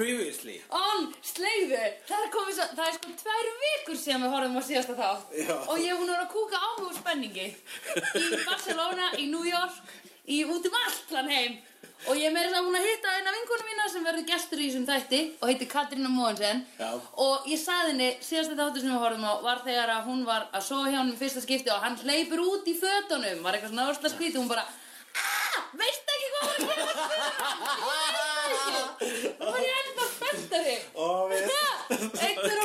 previously. On, sleiðu, það er komið svo, það er sko tvær vikur síðan við horfum á síðasta þátt. Já. og ég er búin að vera að kúka áhuga og spenningi. Í Barcelona, í New York, í út um allt hann heim. Og ég er meira það búin að hitta eina vinkonu mína sem verður gestur í þessum þætti og heitir Katrína Móhansen og ég saði henni, síðasta þáttur sem við horfum á var þegar að hún var að sofa hjá hann í fyrsta skipti og hann hleypur út í fötunum. Var eitthvað svona ársla skríti og hún bara aah, veistu ekki hvað var að gera og var ég ennþá spenntari Ó, við Einhver á play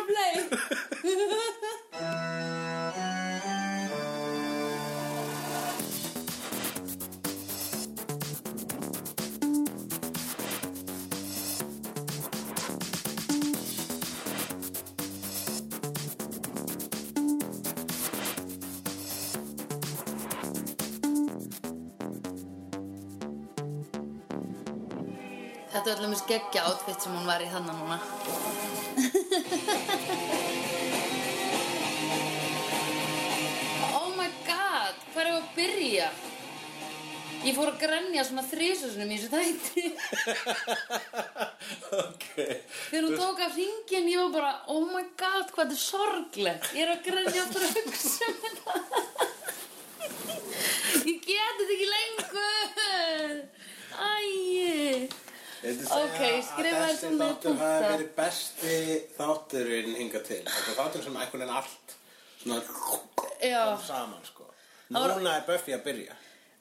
Þetta er allir með skeggja átfitt sem hún var í þannig núna. Oh my god, hvað er að byrja? Ég fór að grenja svona þrísusunum í þessu þætti. Ok. Þegar hún tók af hringin ég var bara Oh my god, hvað þetta er sorglegt. Ég er að grenja aftur að hugsa um þetta Ég get þetta ekki lengur. Æi Ok, skrifa þér Þessi svona þáttur punkta. hafi verið besti þátturinn hingað til. Þetta er þáttur sem einhvern veginn allt Svona kom saman sko. Núna er Buffy að byrja.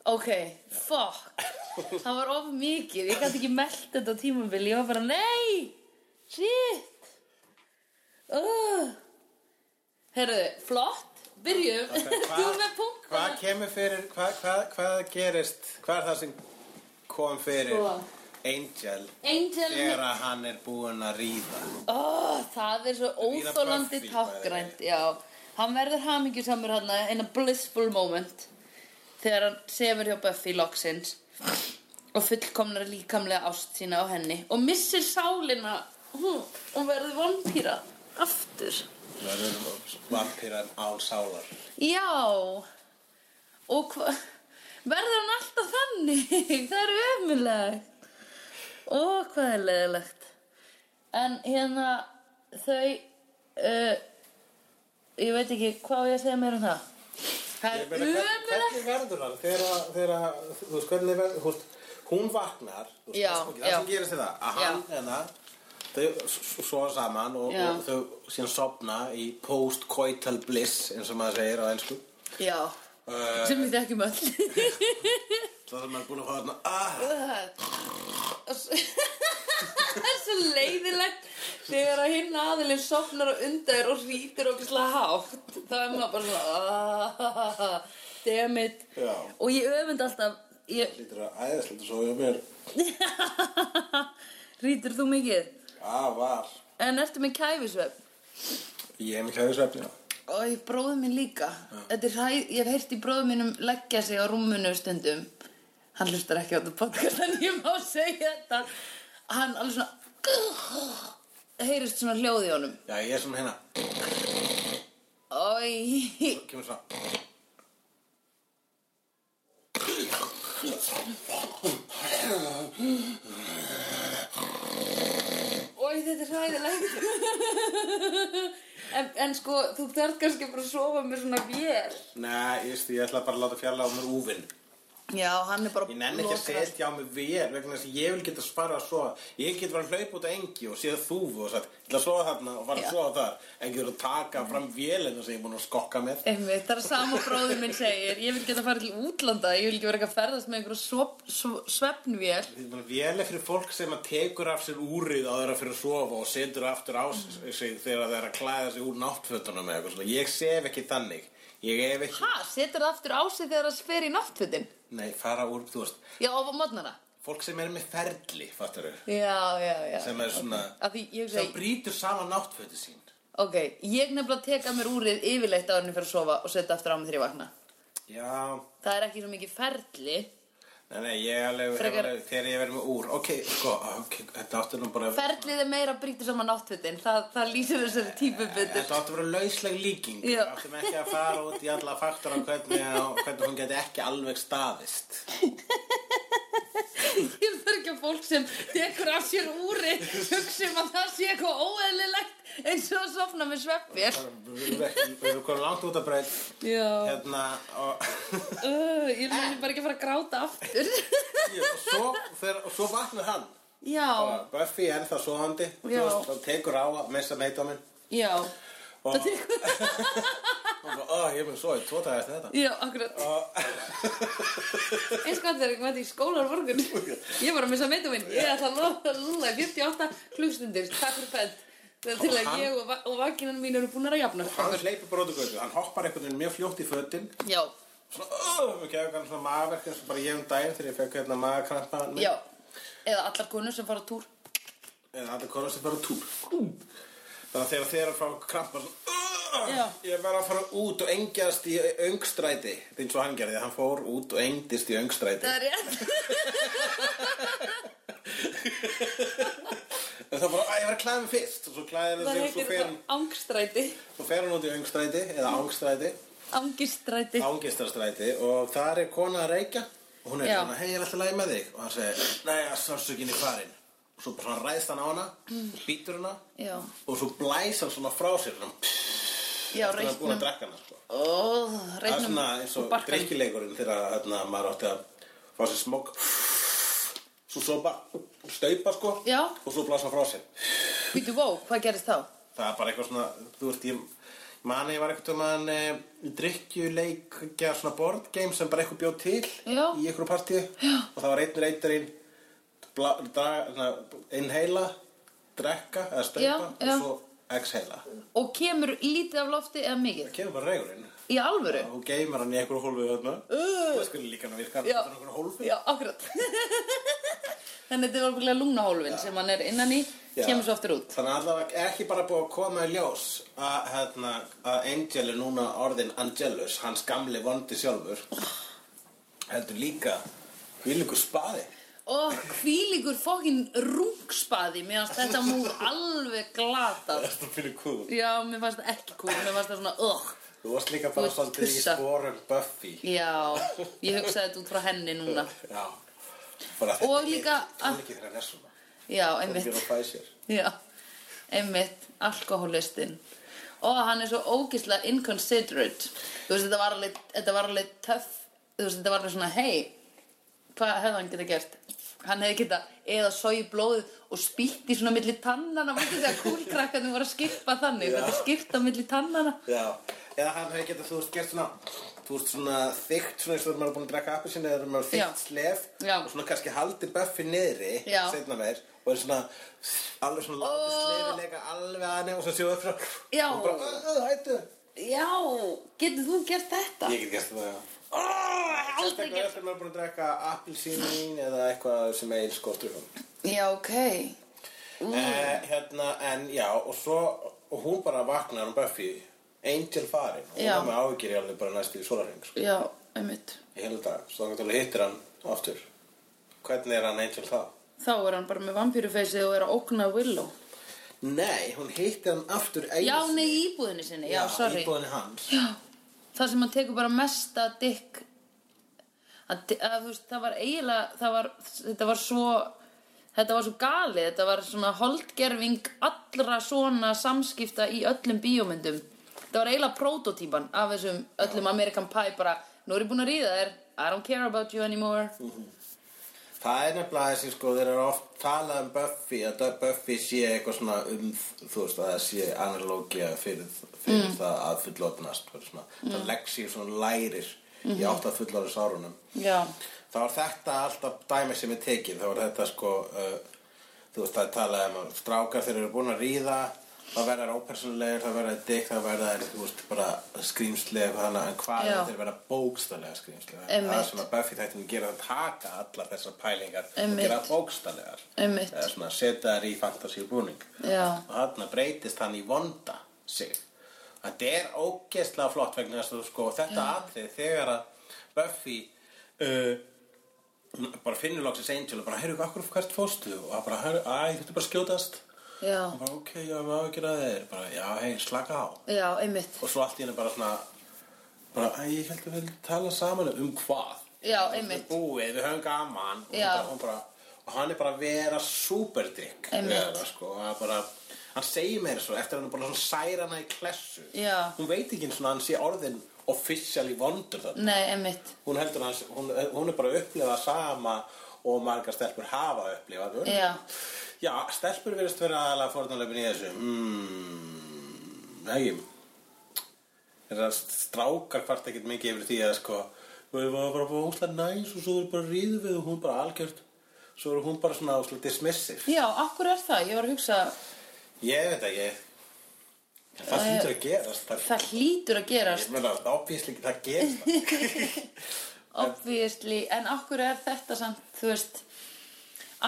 Ok, fuck. Það var of mikið, ég gæti ekki meldt þetta á tímabili Ég var bara, nei! Shit! Uh. Herðu, flott. Byrjum, Ok, þú með punkt Hvað kemur fyrir Hvað hva, hvað gerist Hvað er það sem kom fyrir? Sko. Angel Angel. Þegar að hann er búinn að ríða oh, Það er svo óþólandi tákgrænt Já, hann verður hamingjusamur hann In a blissful moment Þegar hann sefur hjá Buffy loksins Og fullkomnar líkamlega ást sína á henni Og missir sálina. Hún, Og verður vampíra Aftur. Verður vampíran án sálar. Já. Og Verður hann alltaf þannig? Það er ömulegt Ó, hvað er leðilegt En hérna Þau uh, Ég veit ekki hvað ég að segja meira um það? Það er ömulegt Hvernig verður hann? Þegar, þú veist, hvernig verður, veist, hún vaknar, veist, Já, það, já. sem gerist er það, að hann, hérna, þau s- sofa saman og, Já. og þau síðan sopna í post-coital bliss, eins og maður segir á ennsku. Já. Uh, Sem við þekkjum öll. Það er maður búin að fá þarna, ah, Það er svo leiðilegt Þegar að hinn aðilinn sopnar og undar og rítur okkur slag hátt þá er maður bara svona ah, Damn it Já. Og ég öfund alltaf ég, lítur að æðislegt og svo hjá mér, Rítur þú mikið? að var, En ertu með kæfisvefn? ég hef mikið hæðisvefni, já. Og ég bróður minn líka er hæ, Ég hef heyrt í bróður minnum leggja sig á rúmunu stundum Hann hlustar ekki á þetta podcast En ég má segja þetta. Hann alveg svona Heyrist svona hljóð í honum. Já, ég er svona hérna, Ói kemur svona, Ói, þetta er hræðilegt. En, en sko, þú þarf kannski bara að sofa með svona vél. Nei, ég ætla bara að láta fjalla á mér úvinn. Já, hann er bara Ég nenni ekki að setja á mig vel vegna þess að ég vil geta spara að sofa Ég get bara að hlaupa út á engi og séð þúfu og sagt Ég ætla að sofa þarna og fara að sofa þar. En getur að taka fram vélina sem ég er búin að skokka með? Einmitt, það er sama bróður minn segir. Ég vil geta farið til útlanda Ég vil ekki vera ekki að ferðast með einhverju svefnvél. Er Vél er fyrir fólk sem að tekur af sér úrið á þeirra fyrir að sofa og setur aftur á sig þegar klæða sig úr náttfötunum eða eitthvað svona. Ég sef ekki þannig. Ég hef ekki, Ha, setur það aftur á sig þegar það sfer í náttfötin nei, fara úr, þú veist. Já, á mótnana Fólk sem er með ferli, fattar þau Já, já, já. Sem er svona, Af því ég sem segi, brýtur saman náttfötu sín. Ok, ég nefnilega teka mér úrið yfirleitt en ég fyrir að sofa og setja aftur á mig þegar ég vakna. Já, Það er ekki svo mikið ferli Nei, nei, ég er alveg, Frekar- alveg þegar ég verið með úr. Ok, sko, ok, þetta áttu nú bara Ferlið er meira brýtur saman náttfötin. Það, það lýsir þessari típu betur. Þetta áttu að vera lausleg líking. Við áttum ekki að fara út í alla faktora hvernig, hvernig hún geti ekki alveg staðist. Ég þarf ekki að fólk sem tekur af sér úri hugsa um að það sé eitthvað óeðlilegt eins og sofna með sveppir. Við erum komið langt út af breyt Já. Hérna og Uh, ég er bara ekki að fara að gráta aftur. og svo, og svo vaknar hann Já, og Buffy er ennþá svoðandi Já. og tekur á að missa meitóminn já, og og bara, ó, ég mun svo í tvo dagar eftir þetta já, akkurat. og Eins gott þegar ég mæti í skólar morgun. Ég var að missa meitum minn. Ég ætla að lúla í 48 klukkstundir. Takk fyrir fætt. Til að ég og, va og vakinan mín eru búin að jafna. hann hleypur bara út úr götu hann hoppar einhvern veginn mjög fljótt í fötin Já, svona, ó, og gefur hann svona magaverk eins og bara ég um daginn þegar ég fekk hérna magakrampa já. Eða allar konur sem fara á túr. eða allir konur sem fara á túr þannig að þegar þeir eru að fá krampa svona. "Ugh, ég verð að fara út og engjast í öngstræti þetta er eins og hann gerði, hann fór út og engdist í öngstræti Það er en bara, að ég var að klæða mig fyrst. Og svo klæði Það sig og svo fer hann, angstræti. svo fer hann út í öngstræti eða ángstræti Angistræti. ángistarstræti og þar er kona að reykja. Og hún er Já. svona, hei, ég er alltaf læg með þig. Og hann segir, nei, að sársökin í farin. Og svo bara ræðst hann á hana og býtur hana. Já. og svo blæs hann svona frá sér. Svona, Já, eftir að hann búin að drekka hana sko. Ó, það er svona eins og barkanum. drikkileikurinn þegar hérna, maður átti að fá sér smokk svo svo bara staupa sko Já. og svo blasa frá sér Býtu vó, hvað gerist þá? það er bara eitthvað svona, þú veist, ég mani ég var eitthvað að e, drikkjuleikja svona board game sem bara eitthvað bjóð til Já. í eitthvað partíu og það var einn reytarinn inheila drekka eða staupa og svo exheila Og kemur lítið af lofti eða mikið? það kemur bara reygurinn Í alvöru? og geymar hann í eitthvað hólfu þarna Uh. það skulle líka hann að virka Já. þetta er einhverju hólfu Já, akkurat. Þannig þetta er alveg lúnahólfin sem hann er innan í, Já. kemur svo aftur út. Þannig að allavega ekki bara búið að koma í ljós að, hérna, að Angel er núna orðin Angelus, hans gamli vondi sjálfur heldur líka hvílíkur spaði Og hvílíkur fokkin rungspaði, mér fannst þetta múr alveg glatað. Þetta fyrir kúl Já, mér fannst það ekki cool, mér fannst það svona, ugh. Þú varst líka bara svolítið í sporum Buffy Já, ég hugsaði þetta út frá henni núna. Já bara, Og þetta- líka Þetta að- er ekki þegar er svona Já, Það einmitt. er að fæ sér Já, einmitt, alkohólistinn. Og hann er svo ógislega inconsiderate. Þú veist, þetta var alveg, þetta var alveg töff. Þú veist, þetta var alveg svona, hei, hvað hefði hann geta gert? Hann hefði geta eða sói blóðið og spýtt í svona milli tannana. Mætti þegar kúlkrakkarnir voru að skippa þannig. Þetta skipta milli tannana. Já Eða hann hefði getað, þú veist, gert svona Þú veist, svona þykkt, svona eins og þegar maður er búin að drekka appi sinni Eða maður er þykkt slef Já. Og svona kannski haldi Buffy niðri Já. Seinna meir Og er svona Alveg svona látið Ó. slefilega alveg að henni Og svo sjóðu frá Já. Og bara, "Ö, ö, hættu Já, getur þú gert þetta? Ég get gert það, já Ó, aldrei gert. að maður er búin að drekka appelsín eða eitthvað sem er skortur Já, ok. eh, Hérna, en já, og svo og hún bara vaknar um Buffy Angel farin og Já. er með áhyggjur í alveg bara næstu í sólarheng sko, Já, einmitt. í heilu dag, svo þannig að hittir hann aftur Hvernig er hann Angel þá? Þá er hann bara með vampýrufeysi og er að ógna Willow. Nei, hún hittir hann aftur einu Já, nei, íbúðinni sinni, já, sorry. íbúðinni hans Já, það sem hann tekur bara mesta dykk að, að þú veist, það var eiginlega það var, þetta var svo þetta var svo galið, þetta var svona holdgerfing allra svona samskipta í öllum bíómyndum þetta var eiginlega prototýpan af þessum öllum American Pie bara, nú er ég búin að ríða þér. I don't care about you anymore. Það er nefnilega þessi sko, þeir eru oft talað um Buffy, að Buffy sé eitthvað svona um, þú veist, að það sé analógia fyrir, fyrir það að fullotnast, svona, það legg sér svona lærir í átt að fullorðis árunum. Já, Þá er þetta alltaf dæmi sem er tekið, þá er þetta sko, uh, þú veist, það er talað um strákar þeir eru búin að ríða, það verða þær ópersónulegir, það verða þær dick, það verða þær, þú veist, bara skrýmsleg, þannig en hvað er þeir verða bókstælega skrýmsleg? Einmitt. Það sem að Buffy þættin gera að taka allar þessar pælingar og gera bókstælegar. Einmitt. Eða svona setja þær í fantasíu búning. já, Og þarna breytist hann í vonda sig. Þetta er ógeðslega flott vegna þess að sko, þetta atrið þegar að Buffy uh, bara finnur loksins Angel og bara, heyrðu, akkur hvert fóstu? Og hann bara, æ, þetta bara að skjótast. Já, Og bara, ok, já, við hafa ekki þeir. Bara, já, hei, slaka á. já, einmitt Og svo allt í henni bara svona, bara, ég held að við tala saman um hvað. Já, einmitt. búið, við höfum gaman og, Já. bara, hún bara, og hann er bara að vera superdrykk Einmitt. sko, það er bara, hann segir meira svo eftir hann er bara svona særa hana í klessu Já. hún veit ekki eins og hann sé orðin officially vondur þarna Nei, einmitt. hún heldur hans, hún, hún er bara að upplifa sama og margar stelpur hafa upplifað Já. Já, stelpur verðist vera aðalega fórnarlöfin í þessu. Mm, Nei Það strákar hvart ekkert mikið yfir því að sko við varum bara bara óslega næs og svo er bara ríðu við og hún bara algjört. Svo er hún bara svona óslega dismissive. Já, akkur er það? Ég var að hugsa, Ég veit ekki. Það hlýtur að gerast Það, það hlýtur að gerast, ég meina, obviously það gerist. Obviously, en akkur er þetta samt, þú veist,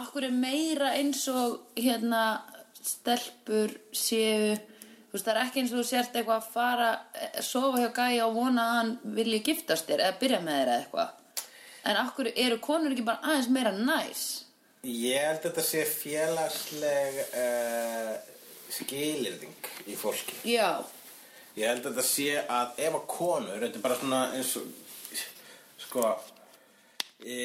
akkur er meira eins og, hérna, stelpur séu, þú veist, það er ekki eins og þú sért eitthvað að fara, eh, sofa hjá gæja og vona að hann vilji giftast þér eða byrja með þér eða eitthvað. En akkur eru konur ekki bara aðeins meira næs? Ég held að þetta sé félagsleg uh, skilirðing í fólki Já, Ég held að þetta sé að ef að konur, þetta er bara svona eins og, sko, e,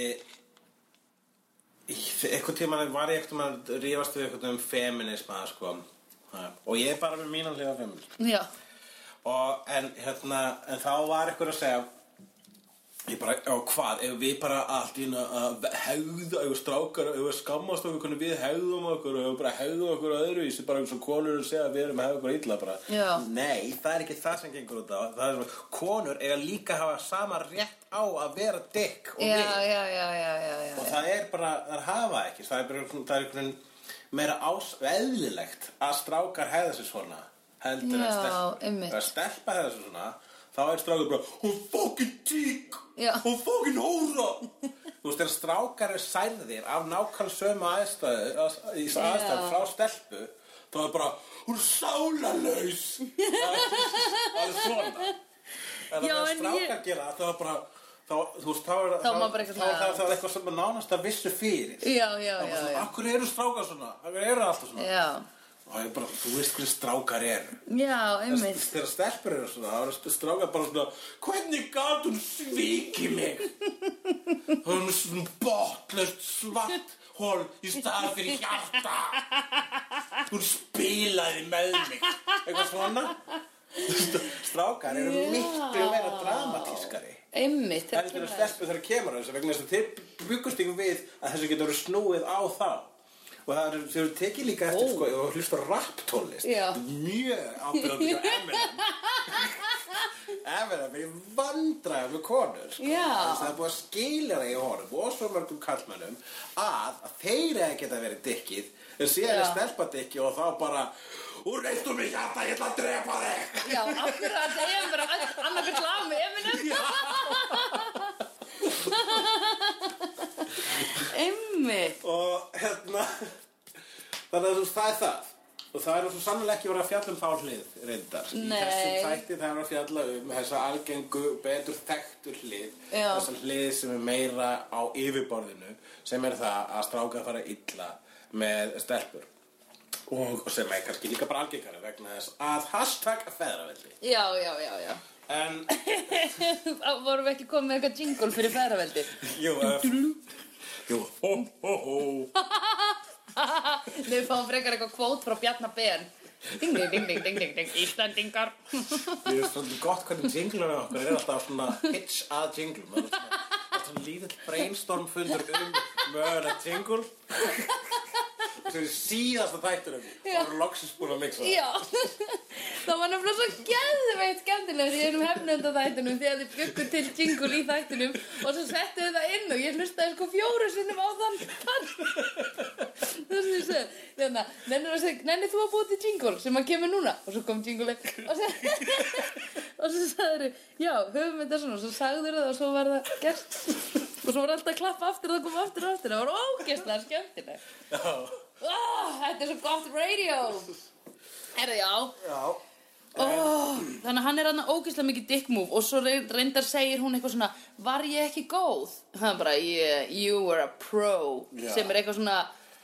eitthvað tíma var ég eitthvað að rífast við eitthvað um feminisma, sko, og ég er bara með mínan hliða feminisma. já, Og, en, hérna, en þá var eitthvað að segja, ég bara, já hvað, ef við bara allt í að hegða, ef við strákar, ef við skammast okkur við hegðum okkur, ef við bara hegðum okkur öðruvísi, bara eins og konur eru að segja að við erum að hegða okkur illa bara. Já. Nei, það er ekki það sem gengur út á. Það er svona, konur eiga líka að hafa sama rétt á að vera dykk og já. Og það er bara, það hafa ekki, það er bara, það er einhvern veginn meira ás, eðlilegt að strákar hegða sér svona heldur en Já, einmitt. Ef stelpa hegða sér svona, þá er strákar bara, hún fókin tík, hún fókin hóra. Þú veist, þegar strákar er særðir af nákvæmlega sömu aðstæðu, aðstæðu frá stelpu, þá er bara, hún er sálarlaus. það er það er svona. En þegar en strákar gera það, er bara, þá, þú veist, þá er bara eitthvað er sem er nánast að vissu fyrir. Já, já, Það er já. Akkur eru strákar svona? Akkur eru alltaf svona? Já, Og ég bara, þú veist hvernig strákar eru. já, einmitt. Þegar stelpur eru svona, þá eru strákar bara svona, hvernig gat hún svikið mig? Hún er svona botlust svart hól í stað fyrir hjarta. Hún spilaði með mig. Eitthvað svona. Strákar eru Já. miklu meira dramatískari. Einmitt, þetta heldur að kemur stelpu þegar kemur að þessu vegna þess að þið byggust ykkur við að þessu getur verið snúið á þá og það er, þau eru tekið líka eftir Ó. sko, og hlusta á rap tónlist Já. mjög ábyrðandi hjá Eminem Eminem er vandræða með konur sko. Þess það er búið að skilja það í honum og svo mörgum kallmennum að, að þeir eða geta verið dikkið en síðan er stelpa dikki og þá bara úr reistum mig hjarta, ég ætla að drepa þig. Já, akkur að segja bara annarkvæmt lag með Eminem? Einmitt. Og hérna þannig að þú veist, það er það. Og það er svo sannlega ekki verið að fjalla um þá hlið reyndar. Í Nei. þessum þætti það er að fjalla um þessa algengu betur þekktur hlið. Já. þessa hlið sem er meira á yfirborðinu sem er það að stráka fara illa með stelpur og sem er kannski líka bara algengari vegna þess að hashtag feðraveldi. Já, já, já, já. En Vorum við ekki komið með eitthvað jingle fyrir færaveldi jú, uh, jú. Ho ho ho. Við fáum frekar eitthvað kvót frá Bjarnar Ben. Ding, ding, ding, ding, ding, ding, ding. Íslandingar Ég er svolítið gott hvernig jinglunar okkar er alltaf svona pitch að jingle Það er svona, lítill brainstorm fundur um mögulegt jingle Svo er síðasta þættunum og erum loksins búin að mixa það. Já, það var nefnilega svo geðveitt skemmtilegt í einum hefnönda þættunum því að þið byggur til jingle í þættunum og svo settu þið það inn og ég hlustaði sko fjóru sinnum á þann part. Það sem ég segi, þannig að nennir að segja, nennir þú að búa til jingle sem að kemur núna? Og svo kom jingle og svo, og sagður þið, já, höfum þetta svona. Og svo sagður það og svo var það gert. Og svo var alltaf að klappa aftur og það kom aftur og aftur, það var ógeðslega skemmtilegt. Oh, þetta er svo gott radio Herðu, já já. oh, Þannig að hann er hann ógeðslega mikið dick move Og svo rey- reyndar segir hún eitthvað svona Var ég ekki góð? Hann bara, yeah, you were a pro Já. Sem er eitthvað svona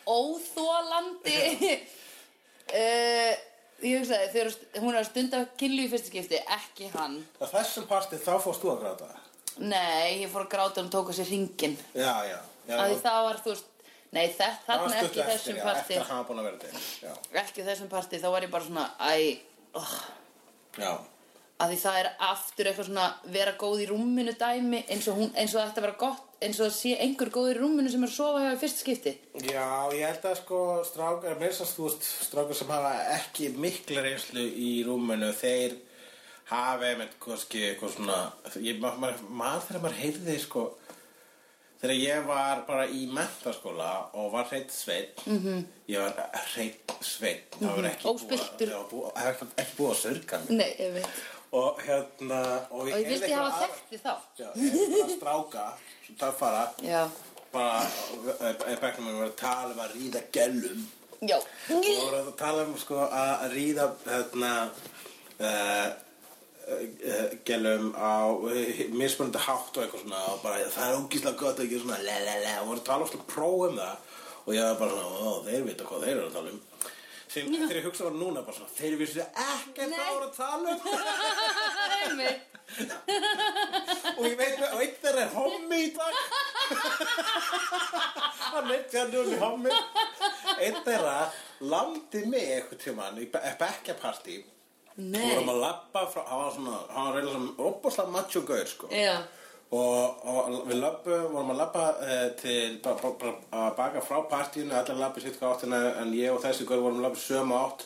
óþólandi uh, Ég hugsaði, þegar st- hún er að stunda killu í fyrsta skipti Ekki hann Á þessum parti þá fórst þú að gráta. Nei, ég fór að gráta um tóka sér ringin Já, já, já að því það var, þú veist Nei, þarna ekki eftir, þessum já, parti. eftir að hafa búin að vera til Ekki þessum parti, þá var ég bara svona Æ, oh, já, að því það er aftur eitthvað svona vera góð í rúminu dæmi eins og, hún, eins og að vera gott eins og það sé einhver góður í rúminu sem er að sofa hjá í fyrsta skipti. Já, ég held að sko strákar, mér sannst þú veist, strákar sem hafa ekki mikla reynslu í rúminu, þeir hafa einmitt kannski eitthvað svona, ég, maður, maður þegar maður heyrði sko, þegar ég var bara í mentaskóla og var hreitt sveit, Mhm. -hmm. ég var hreitt sveit, það var ekki Óspilltur. búið, að- það var það var ekki, búið að sörga mig. Nei, ég Og hérna, og Og ég vildi hafa aðra- þekkt þið þá Já, ég bara stráka, sem töffara, Já, bara, eða bekknum við að tala um að ríða gellum já og voru að tala um sko að að ríða hérna uh, gælum á uh, mismunandi hátt og eitthvað svona og bara það er ógíslega gott og ekki svona le le le og voru að tala um próf um það. Og ég var bara svona, ó, þeir vita hvað þeir eru að tala um. Sem ég hugsa var núna bara svona þeir vissu ekkert hvað voru að tala um. Og ég veit með, og einn þeirra er hommi í dag. Hann veit hvað hann er hommi. Einn þeirra landi mig eitthvað tímann í be- Nei. Vorum að labba frá, hann var svona hann var reyna svona opaslega macho gaur sko. Já, og, og við löpum, vorum að labba uh, til, bara ba, ba, að baka frá partíinu, allir labbi sitt hvað áttina en ég og þessi gaur vorum að labba sömu átt.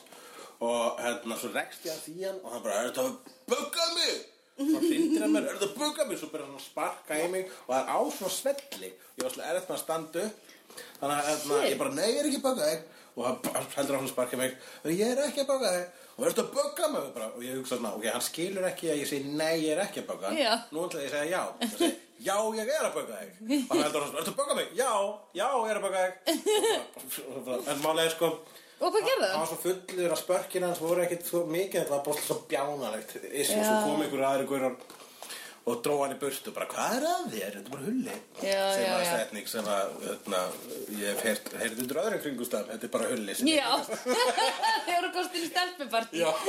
Og hérna svo rekst ég að því hann og hann bara, er þetta að bugga mig? Svo hrindir hann mér, er þetta að bugga mig? Svo byrjar hann að sparka í mig og það er á svona svelli. Ég var svona erfitt með að standa upp. Þannig að hérna, ég bara, nei, ég er ekki að bugga þig. Og hann heldur á að sparka í mig. Ég er ekki að bugga þig. Og er þetta að bugga mig? bara, og ég hugsa svona, ok, hann skilur ekki að ég segi, nei, ég er ekki að bugga. Já. Nú ætla ég að segja já. Það segi, Já, ég er að bögga þig. Og hann heldur hann, ertu að bögga mig? Já, já, ég er að bögga þig. En málega sko og hvað gerði Hann það? var svo fullur að spörkin hans voru ekkit svo mikið Það var bara svo bjánalegt Já. Svo kom einhver aðri guður og dró hann í burtu bara, hvað er að þér? Þetta er bara hulli Já, sem já, að já. setning sem að hérna, ég hef heyrt, heyrt undir öðrum kringustafn þetta er bara hulli Já, þeir eru kostin í stelpupartí Já.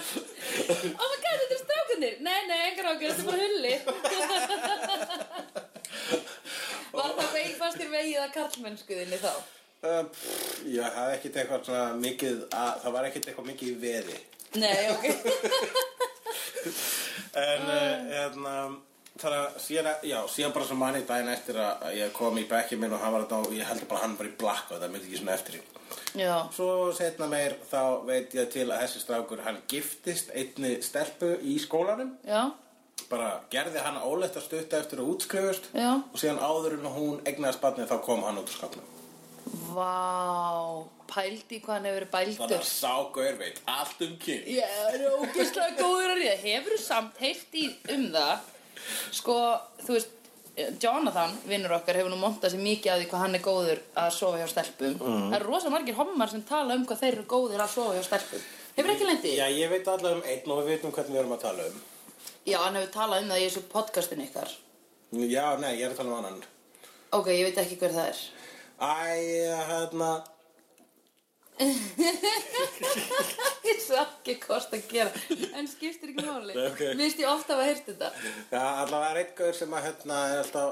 Oh my god, þetta er strákunir Nei, nei, engar ágjör, þetta er bara hulli Var það veginn fast þér vegið að karlmennskuðinni þá? Uh, pff, ég hafði ekkit eitthvað svona mikið að, það var ekkit eitthvað mikið í veði Nei, ok En uh, hérna, þannig að síðan, já, síðan bara svo manni daginn eftir að ég kom í bekki minn og hann var þetta og ég heldur bara hann var í blakk og það myndi ekki svona eftir í. Já, Svo setna meir þá veit ég til að þessi strákur hann giftist einni stelpu í skólanum já, bara gerði hann ólegt að stutta eftir að útskrifust Já. og síðan áður en hún egnaðist barnið þá kom hann út úr skapnum. Vá Pældi hvað hann hefur verið Þannig bældur að sá gaur veit allt um kyn. Já, það er ógeðslega góður að ríða Hefur þú samt heyrt í um það Sko, þú veist Jonathan, vinnur okkar, hefur nú montað sér mikið að því hvað hann er góður að sofa hjá stelpum Það eru rosa margir hommar sem tala um hvað þeir eru góðir að sofa hjá stelpum Hefur ekki lendið? Já, ég veit allavega um einn og við veitum hvernig við erum að tala um. Já, hann hefur talað um það í þessu podcastinu ykkar Já, nei, ég er að tala um annan. Ok, ég veit ekki hver það er Æ, hérna, Ég svo ekki hvort að gera En skiptir ekki máli Nei, ok. Mér finnst ég ofta að hafa heyrt þetta Já, allavega er gaur sem að hérna, er alltaf,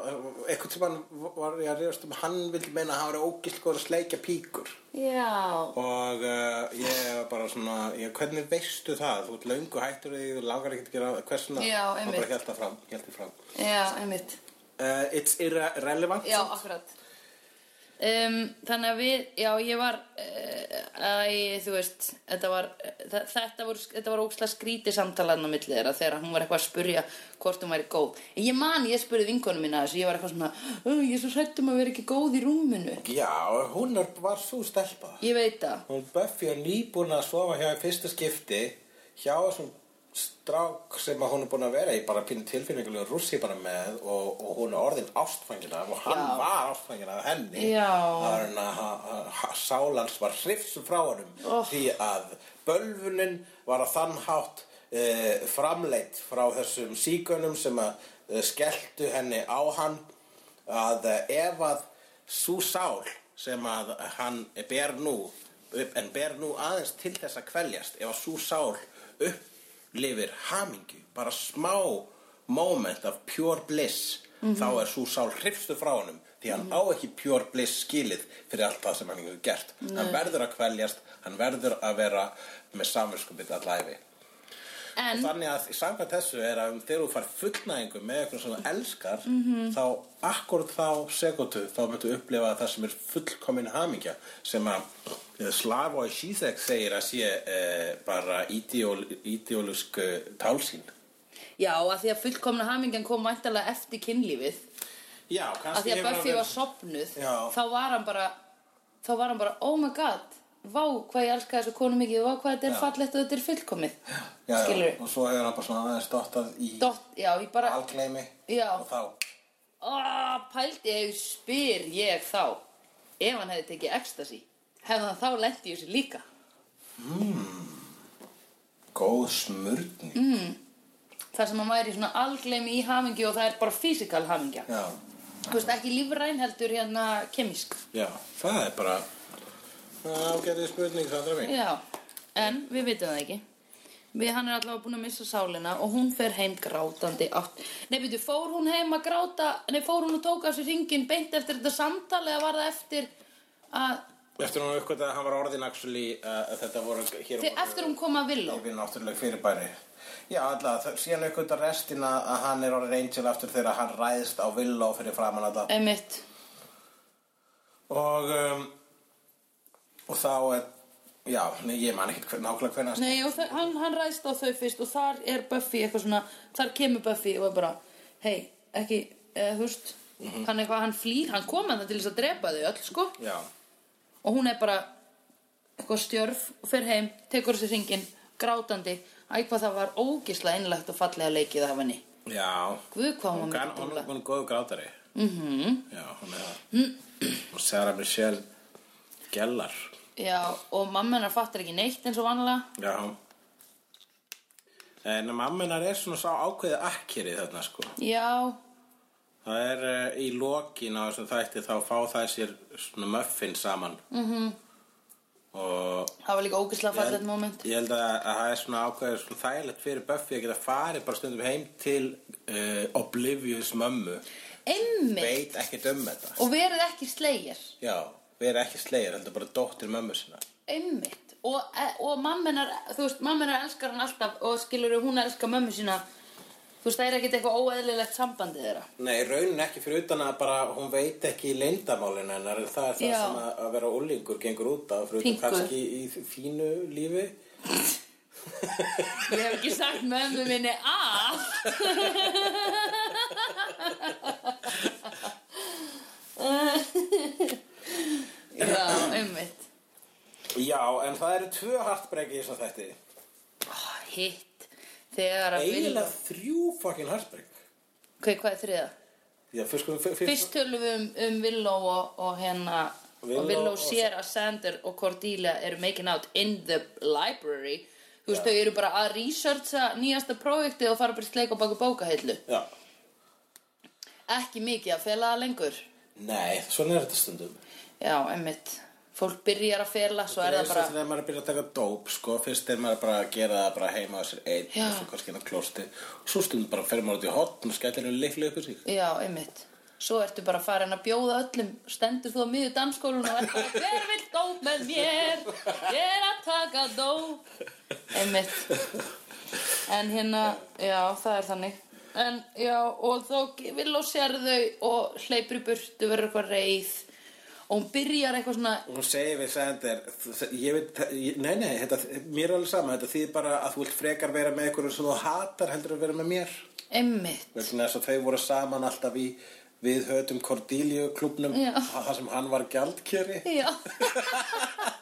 eitthvað sem hann var ég að ríðast um, hann vildi meina að hann var ógilt góður að sleikja píkur Já og uh, ég var bara svona, ég, hvernig veistu það? Þú ert löngu hættur því, þú langar ekki að gera hversuna? Já, Og einmitt. bara held það fram, held það fram. Já, einmitt Uh, it's irrelevant. Já, akkurat um, Þannig að við, já, ég var uh, Æ, þú veist Þetta var, uh, þetta voru Þetta var ókslega skrítið samtalaðan á milli þeirra Þegar hún var eitthvað að spurja hvort hún væri góð. En ég man, ég spurði vinkonu mína þessu Ég var eitthvað svona, "Ö, ég er svo hrættum að vera ekki góð í rúminu. Já, hún var svo stelpa. Ég veit það. Hún Buffy er nýbúin að sofa hjá fyrsta skipti hjá þessum strák sem að hún er búin að vera í bara pínu tilfinningulegu rússi bara með og, og hún er orðin ástfangin af og hann Já. var ástfangin af henni hann að sálans var hrifsum frá honum Oh. því að bölvunin var að þann hátt e, framleitt frá þessum síkönum sem að e, skelltu henni á hann að e, ef að svo sál sem að hann ber nú en ber nú aðeins til þess að kveljast ef að svo sál upplifir hamingju bara smá moment af pure bliss þá er svo sál hrifstu frá honum því hann á ekki pure bliss skilið fyrir allt það sem hann hefur gert. Hann verður að kveljast, hann verður að vera með samvinskupið allæfi En, þannig að samkvæmt þessu er að þegar þú fær fullnæðingu með eitthvað sem þú elskar þá akkurat þá sekundu þá myndu upplifa það sem er fullkomin hamingja sem að eh, Slavoj Žižek segir að sé eh, bara ideól, ideólusk eh, tálsýn. Já, að því að fullkomna hamingjan kom væntalega eftir kynlífið. Já, Að kannski því að Buffy var sopnuð, þá var hann bara, þá var hann bara, oh my god, vá hvað ég elska þessu konu mikið, vá hvað þetta er Já. fallegt og þetta er fullkomið. já, já, Skilurðu? og svo hefur hann bara svona aðeins dottað í Dott, já, bara, algleimi Já. og þá aaa, pældi ég, spyr ég þá, ef hann hefði tekið ecstasy, hefði hann þá lent í þessu líka? góð smurning Mm. þar sem hann væri svona algleimi í hamingju og það er bara fysikal hamingja já, þú veist ekki lífræn heldur hérna kemísk já, það er bara ágætið spurning Sandra mín. Já, en við vitum það ekki. Við hann er allavega búin að missa sálina og hún fer heim grátandi átt. Nei byrju, fór hún heim að gráta? Nei fór hún og tók á sér ringin beint eftir þetta samtal eða var það eftir að Eftir hún uppgötaði að hann var orðin actually uh, að þetta voru hér Þi- eftir hún kom að Villó yfir náttúrulega fyrirbæri. Já, alltaf, það- síðan uppgötaði restina að hann er orðin angel aftur þegar hann ræðist á Villó fyrir framann alltaf einmitt. Og um, og þá er já, nei, ég man ekki hver, nákvæmlega hvernig Nei, og það, hann, hann ræðst á þau fyrst og þar er Buffy eitthvað svona, þar kemur Buffy og er bara, hei, ekki, eða, þú veist, hann eitthvað, hann flýr, hann kom að það til þess að drepa þau öll, sko, Já, og hún er bara eitthvað stjörf og fer heim, tekur þessi ringin, grátandi, æ, hvað það var ógislega einlegt og fallega leikið af henni. já. Guð, hún kann, hún, hún er góð grátari. Mhm. Já, hún er það. Og Sarah Michelle Gellar Já, og mamma hennar fattar ekki neitt eins og vanlega. Já En mamma hennar er svona sá ákveðið akkeri þarna sko Já, Það er uh, í lokin á þessum þætti þá fá það sér svona muffin saman mm -hmm. og það var líka ógislega fallegt moment. ég held að, að það er svona ákveðið svona þægilegt fyrir Buffy að geta farið bara stundum heim til uh, Oblivious mömmu Einmitt. veit ekkert um þetta Og verið ekki slegir. Já, erum ekki slegir, heldur bara dóttir mömmu sinna Einmitt. Og, og mammenar, þú veist, mammenar elskar hann alltaf og skilur hún elskar mömmu sína. Þú veist, það er ekkert eitthvað óeðlilegt sambandið þeirra. Nei, raunin ekki fyrir utan að bara hún veit ekki leyndamálin hennar en það er það Já. sem að, að vera úlingur gengur út af fyrir utan kannski í fínu lífi. Ég hef ekki sagt mömmu minni allt já, einmitt Já, en það eru tvö hartbreki í þessum þætti. Oh, hitt. Þegar að Eiginlega þrjú fucking hartbrek ok, hvað er þriða? Já, fyrst, fyrst, fyrst tölum við um, um Willow og, og hérna og og- sér að Sander og Cordelia eru making out in the library. Þú veist, þau eru bara að researcha nýjasta projektið og fara bara í sleik og baka bókahillu. Já, ekki mikið að fela lengur. Nei, svona er þetta stundum. Já, einmitt fólk byrjar að fela, svo er það bara þegar maður er að byrja að taka dóp sko, fyrst er maður bara að gera það bara heima á sér einn og svo kannski inn á klósti og svo stundum bara fer maður út í hotn og skellir henni upp í sig já, einmitt. Svo ertu bara farin að bjóða öllum stendur þú á miður dansskólun og er bara hver vill dóp með mér? Ég er að taka dóp. Einmitt. En hérna, já, það er þannig. En já, og þá vil á sér þau og hleypur í burtu verður eitthvað reið og hún byrjar eitthvað svona Hún segir við Sander, ég veit, nei, nei, þetta, mér er alveg sama, þetta þýðir bara að þú vilt frekar vera með einhverjum sem þú hatar heldur að vera með mér. að þau voru saman alltaf í við hötum Cordelia klubnum, það sem hann var gjaldkjöri, já,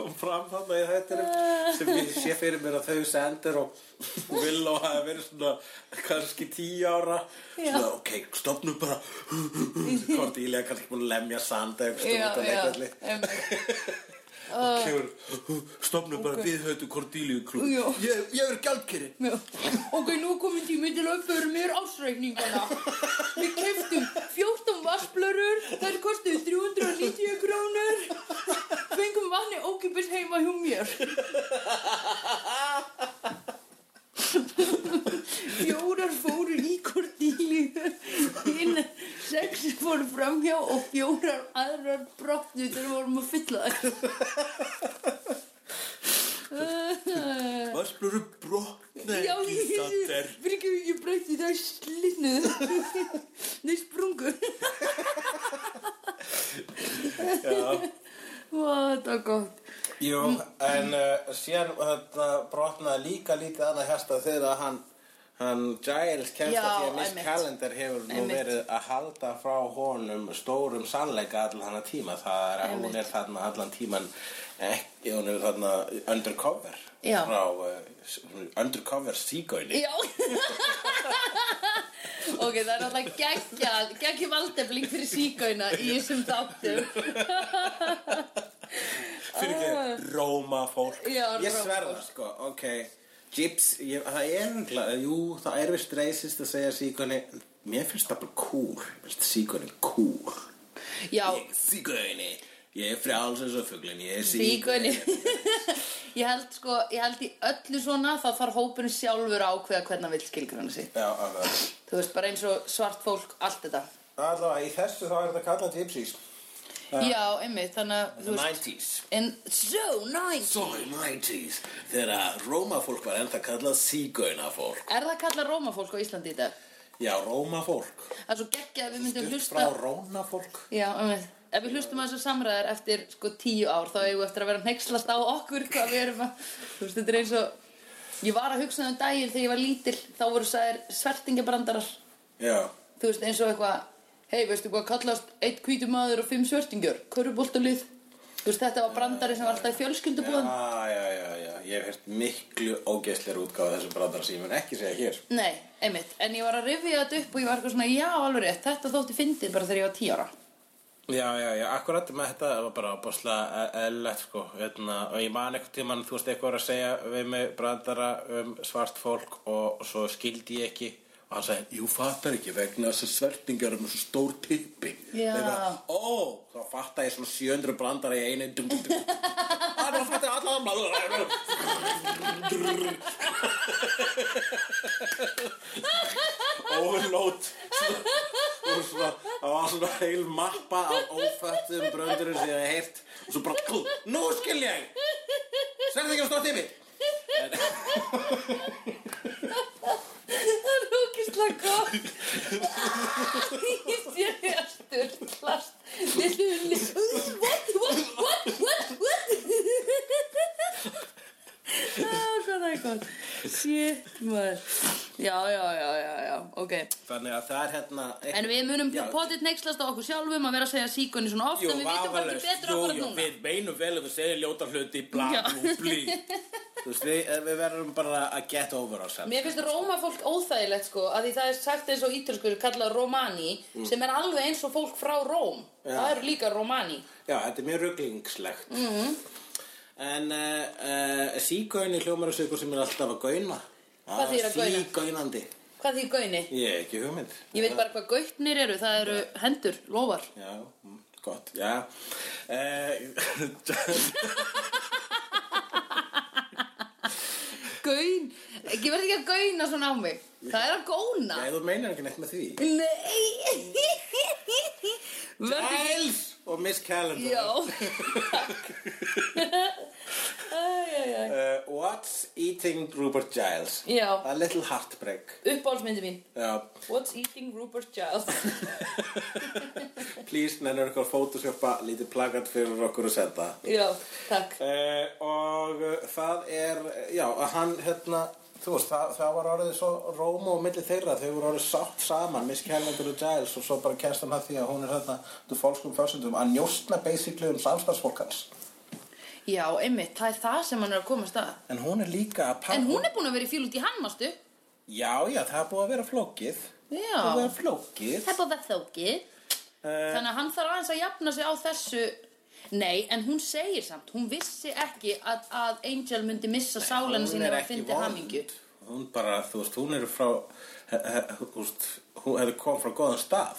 kom fram þarna í þættinum sem ég sé fyrir mér að þau Sander og Willow hafi verið svona kannski tíu ára, svona, ok, stopnum bara, Cordelia kannski búin að lemja Sander, já, stopnum leikvelli. einmitt Kemur, stopnum bara við höfðu Cordelia klub Já. ég, ég er Já. Ok, nú er komin tími til að uppföra mér ásreikningana. Við keftum 14 vassblörur, þær kostuðu 390 krónur. Fengum vatni ókipis heima hjá mér. fjórar fóru í Kortíliður hinn sex fóru framhjá og fjórar aðrar brotnu þegar vorum að fylla það Hvað spilur þú um brotna Já, ég fyrir ekki mikið brotni það er slinnuð það er sprungu. Já. Það er gott. Jú, en uh, sér uh, brotnaði líka lítið aðað hérstað þegar hann hann Giles kemst að því að Miss. Calendar hefur nú verið að halda frá honum stórum sannleika allan hann tíma. Það er að hún er þarna allan tíman ekki, hún er þarna undercover Já. frá uh, undercover sígóini. Já. ok, það er alltaf geggja, geggja valdefling fyrir síkauna í þessum þáttum. Fyrir ekki Róma fólk. Já, Ég Rómafólk. sverða sko, ok. Gyps, ég, það er örugglega- jú, það er vist reisist að segja sígóini. Mér finnst það bara cool. Mér finnst sígóini cool. Já, Ég sígóini. Ég er frjáls eins og fuglin, ég er síkauni. sígóini. ég held sko, ég held í öllu svona þá þarf hópurinn sjálfur ákveða hvernig hann vil skilgrana sig. Já, alveg. Þú veist, bara eins og svart fólk, allt þetta. Allavega, í þessu þá er þetta kallað gypsies. Já, einmitt, þannig að, The þú veist, 90s. en so nice. So 90s. Þegar Rómafólk var enda kallað sígóinafólk. Er það kallað rómafólk á Íslandi í dag? Já, Rómafólk. Það er svo geggja að við myndum Stutt hlusta... frá Rónafólk. Já, einmitt. Ef við hlustum að þessu samræðar eftir sko tíu ár þá eigum við eftir að vera hneyxlast á okkur hvað við erum að, þú veist, þetta er eins og ég var að hugsa um daginn þegar ég var lítil þá voru sæðir svertingabrandarar Já. þú veist, eins og eitthvað hei, veistu hvað kallast eitt hvítur maður og fimm svertingjör, körfuboltalið. Þú veist, þetta var brandari sem var alltaf í fjölskyldubúðum. Já, já, já, já. Ég hef hert miklu ógeðsleir útgáð þessum brandara sem ég mun ekki segja hér. Nei, einmitt, en ég var að rifja þetta upp og ég var eitthvað svona, já, alveg rétt, þetta þótti fyndið bara þegar ég var tíu ára. Já, já, já, akkurat með þetta var bara bóðslega eðlilegt sko. Hérna, og ég man eitthvað tímann, þú veist eitthvað að segja við mig brandara um svart fólk og svo skildi ég ekki og hann sagði, jú fattar ekki vegna þess að svertingar er með svo stór tippi. Þegar, ó, þá fattar ég svona 700 brandara í einu. Það er fattar allan Overload og svona, það var svona heil mappa af ófættum bröndurum sem ég hef heyrt. Og svo bara, "Kú, nú skil ég. Sverði ekki á stótt yfir Það er ógislega gott Ég sé því að styrklast Lillu hulli What, what, what, what, what Ah, Hvað það er gott Shit, maður Já, já, já, já, já, ok Þannig að það er hérna En við munum potið nexlast á okkur sjálfum að vera að segja síkunni svona oft Jú, en við vitum ekki betur Jú, okkur jú, núna við meinum vel að við segjum ljóta hluti Já. blú, blí Þú veist, við, við verðum bara að get over ourselves Mér finnst rómafólk óþægilegt sko að því það er sagt eins og ítalskur kallað romani sem er alveg eins og fólk frá Róm Mm. Já. það eru líka romani Já, þetta er mjög rugglingslegt mm. En uh, uh, sígauni hljómar þessu ykkur sem er alltaf að gauna Hvað þýðir að gauna? Sígaunandi Hvað því gauni? Ég hef ekki hugmynd. Ég veit bara hvað gautnir eru, það eru hendur, lofar Já, mm, gott, já. Uh, Gaun, ekki verði ekki að gauna svona á mig. Það er að góna. Nei, þú meinar ekki neitt með því. Nei. Giles og Miss Calendar. Já. Uh, what's eating Rupert Giles? Já. A little heartbreak. Uppáhaldsmyndi mín. Já, What's eating Rupert Giles? Please, nennur ykkur photoshopa lítið plakat fyrir okkur að senda. Já, takk. Uh, Og uh, það er, já, að hann hérna Þú veist, það, það var orðið svo Róma og milli þeirra, þau voru orðið sátt saman Miss Calendar og Giles og svo bara kemst hann að því að hún er hérna þú fólkskum försendum að njóstna basically um samstarfsfólk hans Já, einmitt, það er það sem hann er að komast að. En hún er líka að pa- En hún er búin að vera í fíl út í hann, mástu? Já, já, það er búið að vera flókið. Já. Það er búið að vera flókið. Það er búin að vera þókið uh, Þannig að hann þarf aðeins að jafna sig á þessu. Nei, en hún segir samt Hún vissi ekki að, að Angel myndi missa sína er ef að ekki fyndi vond. hamingju Hún bara, þú veist, hún er frá þú veist, Hún hefði kom frá góðan stað.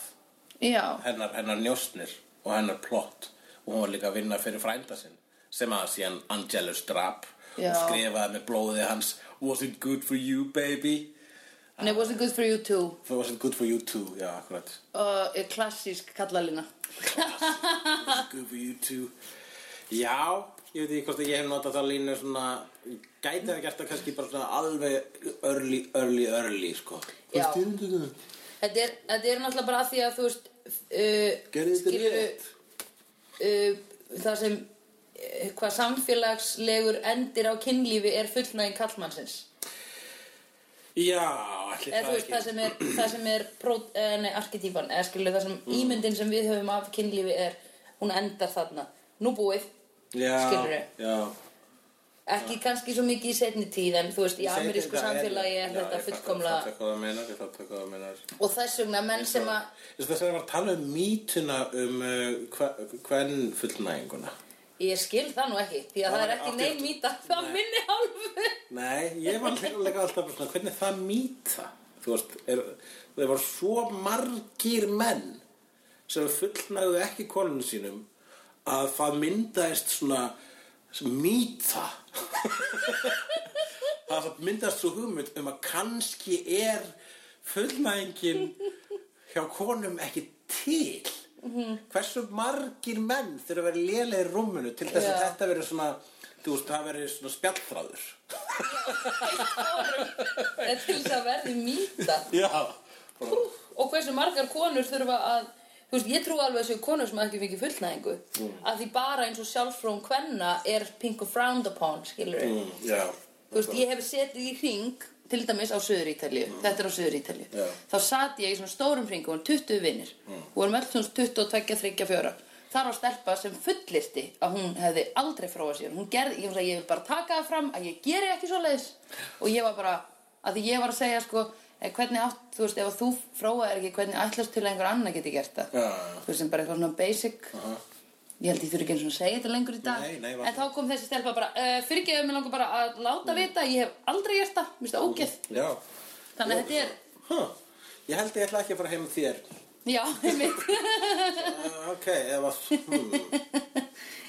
Já, hennar, hennar njóstnir og hennar plott. Og hún var líka að vinna fyrir frænda sinn sem að síðan Angelus drap Já. og skrifaði með blóði hans Was it good for you baby? Nei, wasn't good for you too it good for you too? Já, akkurat. uh, klassísk kallalína Good for you too. Já, ég veit ekki hvort að ég hef notað það línu svona, gæti það gert það kannski bara svona alveg early, early, early, sko. Já. Þetta er, þetta er náttúrulega bara að því að þú veist uh, Gerðu þetta rétt. uh, það sem hvað samfélagslegur endir á kynlífi er fullnæging kallmannsins Já, allir þú veist það sem er, það sem er pró, uh, nei, arketýpan, eða skilur það sem Mm. ímyndin sem við höfum af kynlífi er hún endar þarna, nú búið Já, skilurðu. Já. ekki kannski svo mikið í setni tíð en þú veist, í amerísku samfélagi er þetta það það menar. og þess vegna menn sem að Þess að það var að tala um mítuna um uh, hvern fullnæginguna. Ég skil það nú ekki, því að það er ekki neinn mýta það minni hálfu Nei, ég var líka alltaf svona, hvernig það mýta? Þú veist, er, það var svo margir menn sem fullnægðu ekki konunum sínum að það myndaðist svona mýta. það myndaðist svo hugmynd um að kannski er fullnægingin hjá konum ekki til. Hversu margir menn þurfa að vera lélegir í rúminu til þess að Já. þetta verið svona, þú veist, það verið svona spjallþráður. er til þess að verði mýta og hversu margar konur þurfa að þú veist, ég trú alveg að þessu konur sem ekki fengi fullnæðingu Mm. að því bara eins og sjálfsfrón kvenna er pink og frowned upon, skilur Mm, já. þú veist, ég hef setið í hring til dæmis á Suður Ítalíu, þetta er á Suður Ítalíu Já. þá sat ég í svona stórum hring og vorum 20 vinnir Mm. og vorum öll svona 22, 3, 4 þar var stelpa sem fullirti að hún hefði aldrei fróað sér hún gerði, ég, ég vil bara taka það fram að ég geri ekki svoleiðis. Og ég var bara, að því ég var að segja sko eh, hvernig átt, þú veist, ef að þú fróað er ekki hvernig ætlast til að einhver annar geti gert það? Já. þú veist, sem bara eitthvað svona basic ég held ég þurfi ekki eins og að segja þetta lengur í dag. Nei, nei, en þá kom þessi stelpa bara uh, fyrirgeðu mig langar bara að láta vita. Ég hef aldrei gert það, mér finnst það ógeð. Þannig að þetta er, Huh. Ég held ég ætla ekki að fara heim með þér. já, einmitt. Uh, ok, ef að... Hmm.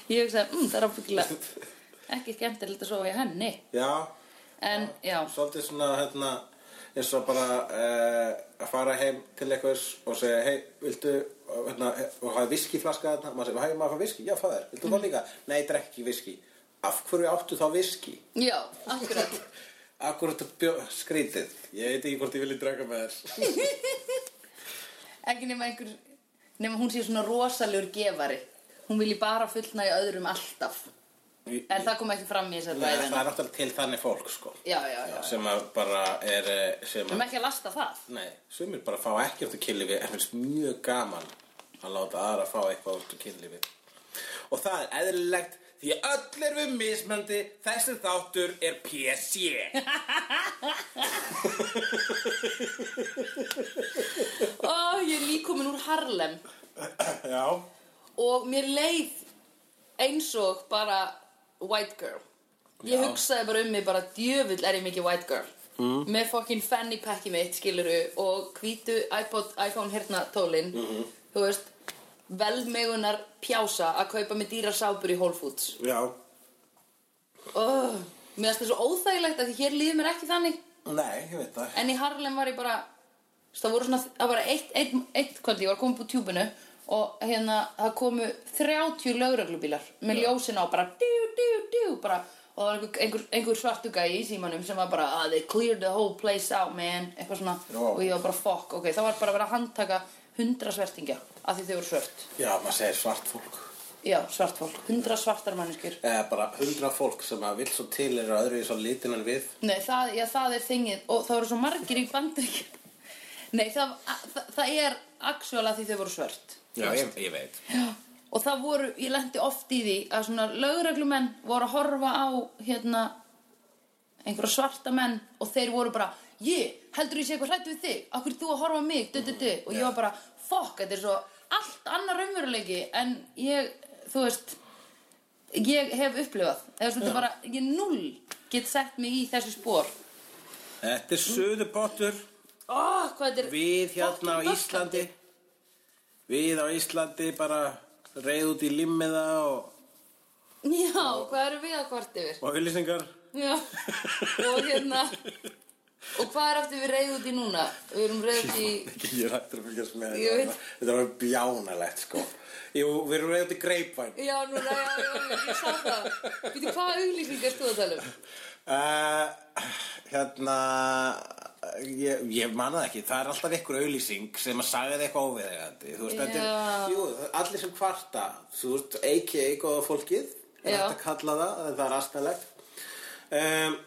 ég hugsaði, mm, það er ábyggilega ekki skemmtilegt að sofa í henni. Já, en já, svolítið svona, hérna, eins og bara uh, að fara heim til einhvers og segja, hei, viltu, hérna, og hafa viskiflaska þarna, maður segir, hei, maður fá viski, já, fæður, viltu það líka? Nei, ég drekk ekki viski. Af hverju áttu þá viski? já, akkurat bjó, skrítið? Ég veit ekki hvort ég vilja drekka með þér. ekki nema einhver nema hún sé svona rosalegur gefari hún vilji bara fullnægja öðrum alltaf en það kom ekki fram í þessar Nei, það er náttúrulega til þannig fólk, sko. já, já, já, Sem að bara er, eh, sem við að... erum ekki að lasta það. Nei, sumir bara fá ekki áttu kynlífi en finnst mjög gaman að láta aðra fá eitthvað áttu kynlífi. Og það er eðlilegt því að öll erum við mismöndi þessi þáttur er PC ó, ég er líkomin úr Harlem. Já. Og mér leið eins og bara white girl. Ég Já. hugsaði bara um mig bara djöfull er ég mikið white girl? Mm. með fokkin fanny packi mitt skiluru og hvítu iPod, iPhone hérna tólin. Þú veist velmegunar pjása að kaupa með dýra sápur í Whole Foods. Já. Oh, mér finnst það svo óþægilegt að því hér líður mér ekki þannig. Nei, ég veit það. En í Harlem var ég bara það voru svona, það var eitt, eitt, eitt kvöldi, ég var komin på tjúbinu og hérna, það komu 30 lögreglubílar með ljósin á bara djú, djú, djú, bara. Og það var einhver, einhver, einhver svartu gæi í símanum sem var bara, ah, they cleared the whole place out, man. Eitthvað svona, Já. og ég var bara, fuck, ok. Það var bara að vera að handtaka 100 svertingja af því þau voru svört, Já, maður segir svart fólk. Já, svart fólk. 100 svartar manneskjur. Eða bara hundra fólk sem að vill svo til er öðru í svo litin en við. Nei, það, já, það er þingið. Og það voru svo margir í bandaríkjum Nei, það, það, það er að því þau voru svört Já, ég, ég veit. Já. Og það voru, ég lendi oft í því að svona lögreglumenn voru að horfa á hérna einhverja svarta menn og þeir voru bara ég, heldur ég sé eitthvað hrættu við þig? Akkur þú að horfa mig, du, du, du. Og ég var bara, fokk, þetta er svo allt annar raunveruleiki en ég þú veist ég hef upplifað, eða svona þetta bara ég null get sett mig í þessu spór Þetta er söðupottur Ó, hvað þetta er Við hérna á Íslandi Við á Íslandi bara reið út í limmiða og, Já, hvað eru við að kvart yfir? og auðlýsingar Já, og hérna Og hvað er aftur við reyð út í núna? Við erum reyð út í... Ég er hættur að fylgjast með þetta. veit. Þetta var bjánalegt, sko. Jú, við erum reyðið til greipvæn. Já, já, já, ég sá það. Býtu, hvaða auglýsingar stóð að tala um? Uh, hérna, ég, ég man það ekki, það er alltaf ykkur auðlýsing sem að sagði þið eitthvað óviðegandi. Þú veist, þetta Já. er, jú, allir sem kvarta, þú veist, a.k.a. góða fólkið, er Já. hægt að kalla það, það er aðstæðlegt. Um,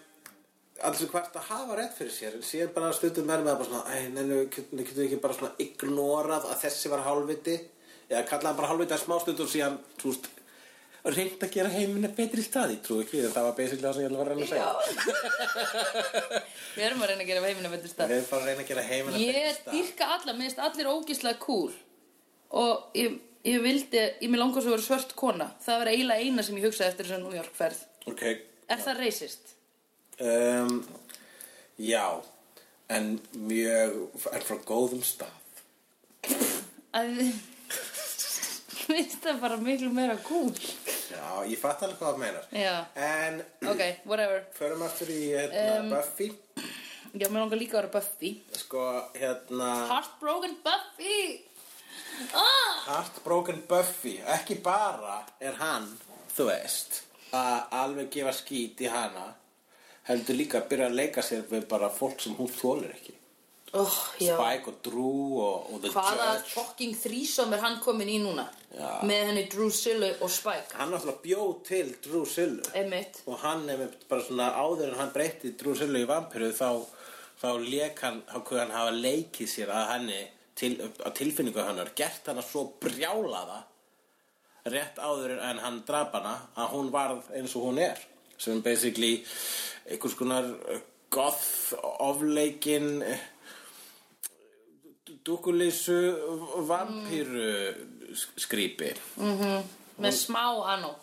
allir sem kvarta hafa rétt fyrir sér, en síðan bara stundum verður með það bara svona, æ, neinu, getum við ekki bara svona ignorað að þessi var hálfviti, eða kalla hann bara hálfviti að smá stundum síðan, þú veist, reynd að gera heiminu betri staði, trú ekki, það var basically það sem ég var að reyna að segja. Við erum að reyna að gera heimina betur stað. Við erum bara að reyna að gera heimina betri Ég stað. dýrka alla, mér finnst allir ógislega cool og ég, ég vildi, ég mér langar svo að vera svört kona það var eiginlega eina sem ég hugsaði eftir þess að New York ferð Ok, Er það racist? um, já, en mjög, en frá góðum stað. Að finnst það bara miklu meira cool Já, ég fatt alveg hvað það meinar. Já, En, ok, whatever förum aftur í hérna, Um, Buffy. Já, mér langar líka að vera Buffy Sko, hérna, Heartbroken Buffy ah! Heartbroken Buffy, ekki bara er hann, þú veist, að alveg gefa skít í hana, heldur líka að byrja að leika sér við bara fólk sem hún þólir ekki. Oh. Spike og Drew og, og The Hvaða Judge. fucking þrísom er hann komin í núna? Já. Með henni Drew Sillu og Spike Hann náttúrulega bjóð til Drew Sillu. Einmitt og hann er bara svona áður en hann breytti Drúsillu í vampiru þá, þá lék hann, hann hafa leikið sér að henni til, að tilfinningu hennar, gert hana svo brjálaða rétt áður en hann drap hana að hún varð eins og hún er sem basically einhvers konar goth ofleikin dúkulísu vampiru skrýpi Með smá anó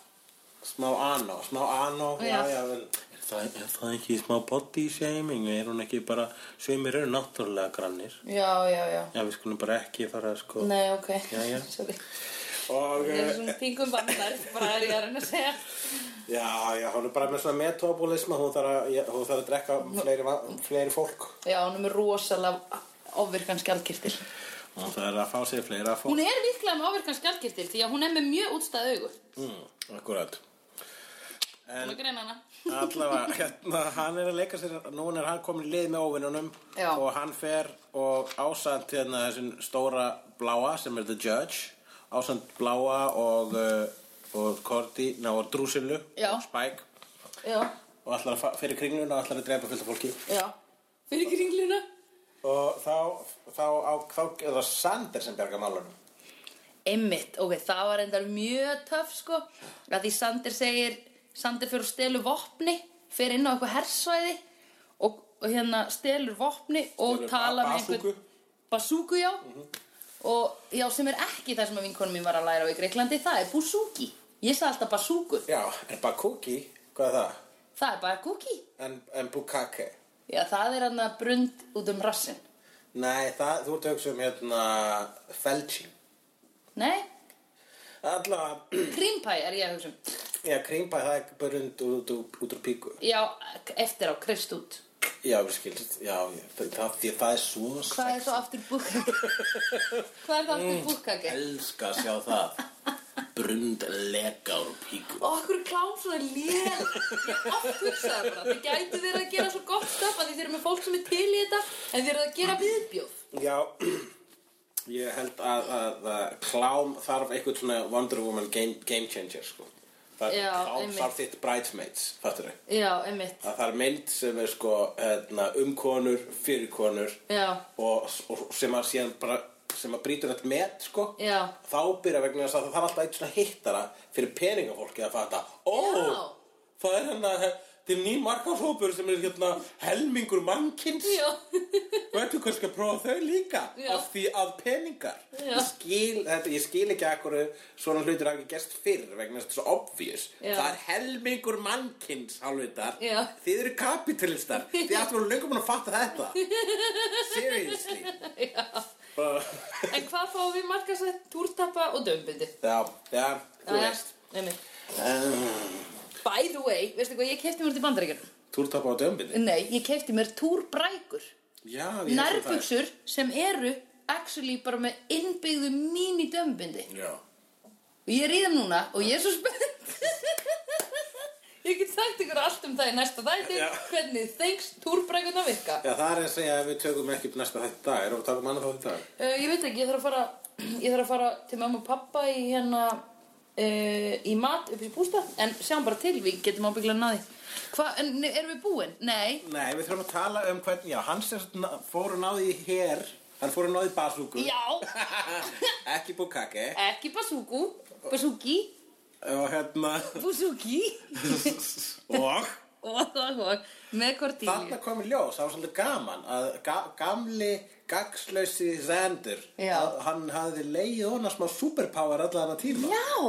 Smá anó, smá anó, já, Já. já, en er það, er það ekki smá body shaming? Er hún ekki bara, sveimir eru náttúrulega grannir? Já, já, já Já, við skulum bara ekki fara, sko. Nei, ok Jæja. Sorry Og, Ég er eh, svona pingum vandar Bara er ég að reyna að segja já, já, hún er bara með svona metabolisma, hún þarf að, já, hún þarf að drekka fleiri, fleiri fólk. Já, hún er með rosalega ofvirkan skjaldkirtil Hún þarf að fá sér fleira fólk. Hún er líklega með ofvirkan skjaldkirtil Því að hún er með mjög útstæð augu Mm, akkurat. Er hana Allavega, hérna, hann er að leika sér, núna er hann komin í lið með óvinnunum Já. og hann fer og ásand hérna þessum stóra bláa sem er The Judge, ásand bláa og, uh, og Cordy, ná, og Drúsilu, Já. og Spike Já, og allar að fyrir kringluna og allar að drepa fullt af fólki já Fyrir kringluna og þá, þá, á, þá er það Sander sem bjarga málunum. Einmitt, ok, það var endar mjög töff sko að því Sander segir Sander fyrir að stelu vopni fyrir inn á eitthvað hersvæði og, og hérna stelur vopni og tala með bazooku. Basúku, já og já, sem er ekki það sem að vinkonum mín var að læra á í Greiklandi, það er Búsúki ég sagði alltaf Basúku, Já, en Bakuki, hvað er það? það er bara kúki En, en Bukake? já, það er hann að brund út um rassin Nei, það, þú ert að hugsa um hérna Felchi. nei, Allavega, krímpæ er ég að hugsa um Já, krímpæ, það er bara út, út, úr píku. já, eftir á, krist út Já, skilst, já, það, því að það er svo Hvað er svo aftur búkkake? Hvað er það aftur búkkake? Elska að sjá það. Brund leka úr píku. Og okkur klám svona lél Ég oft hugsaði bara Þið gætu verið að gera svo gott stöf að þið eru með fólk sem er til í þetta En þið eru að gera viðbjóð Já, ég held að, að, að klám þarf eitthvað svona Wonder Woman game, game changer, sko. Það, Já, þarf þitt bridesmaids, fattur þau? Já, einmitt að það er mynd sem er sko hérna, um konur, fyrir konur Já, og, og sem að síðan bara sem að brýtur þetta met sko já, þá byrja vegna þess að það þarf alltaf eitt svona hittara fyrir peningafólki að fatta. Ó, Já. það er hérna til ný markaflópur sem er hérna helmingur mannkins já. Og ertu kannski að prófa þau líka? Já. af því að peningar. Ég skil, þetta, ég skil ekki akkur svona hlutir hafi ekki gerst fyrr vegna þess að þetta er svo obvious. Það er helmingur mannkins hálfvitar Já. þið eru kapitalistar þið ættum að löngum að fatta þetta. Seriously. Já. En hvað fáum við markasett túrtappa og dömbindi? já, já, þú veist um, By the way, veistu hvað ég kefti mér til bandaríkjunum? Túrtapa á dömbinni Nei, ég keipti mér túrbrækur. Það Nærbuxur sem eru actually bara með innbyggðu mín í dömbindi. Já. Og ég er í þeim núna og ég er svo spennt Ég get sagt ykkur allt um það í næsta þætti. Hvernig þengs túrbrækurna virka. Já, það er að segja að við tökum ekki upp næsta þetta dag. Erum við að taka um annað þá þetta dag? uh, Ég veit ekki, ég þarf að fara Ég þarf að fara til mamma og pappa í hérna uh, Í mat upp í bústa En sjáum bara til, við getum ábygglega náði Hvað, en erum við búin? Nei. Nei, við þurfum að tala um hvernig Já, ná- fór að náði hér Hann fór að náði basúku Já, Ekki bukake. Ekki basúku Basúki Og hérna. Basúki Og? Og, og, og, með kortílu Þarna kom í ljós, það var svolítið gaman að ga gamli gagslausi Zander, Já. að hann hafði leið hona smá superpower allan að tíma. Já,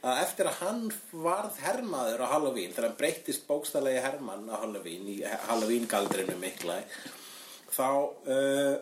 að eftir að hann varð hermaður á Halloween þegar hann breyttist bókstælegi hermann á Halloween í Halloween galdrinu mikla þá uh,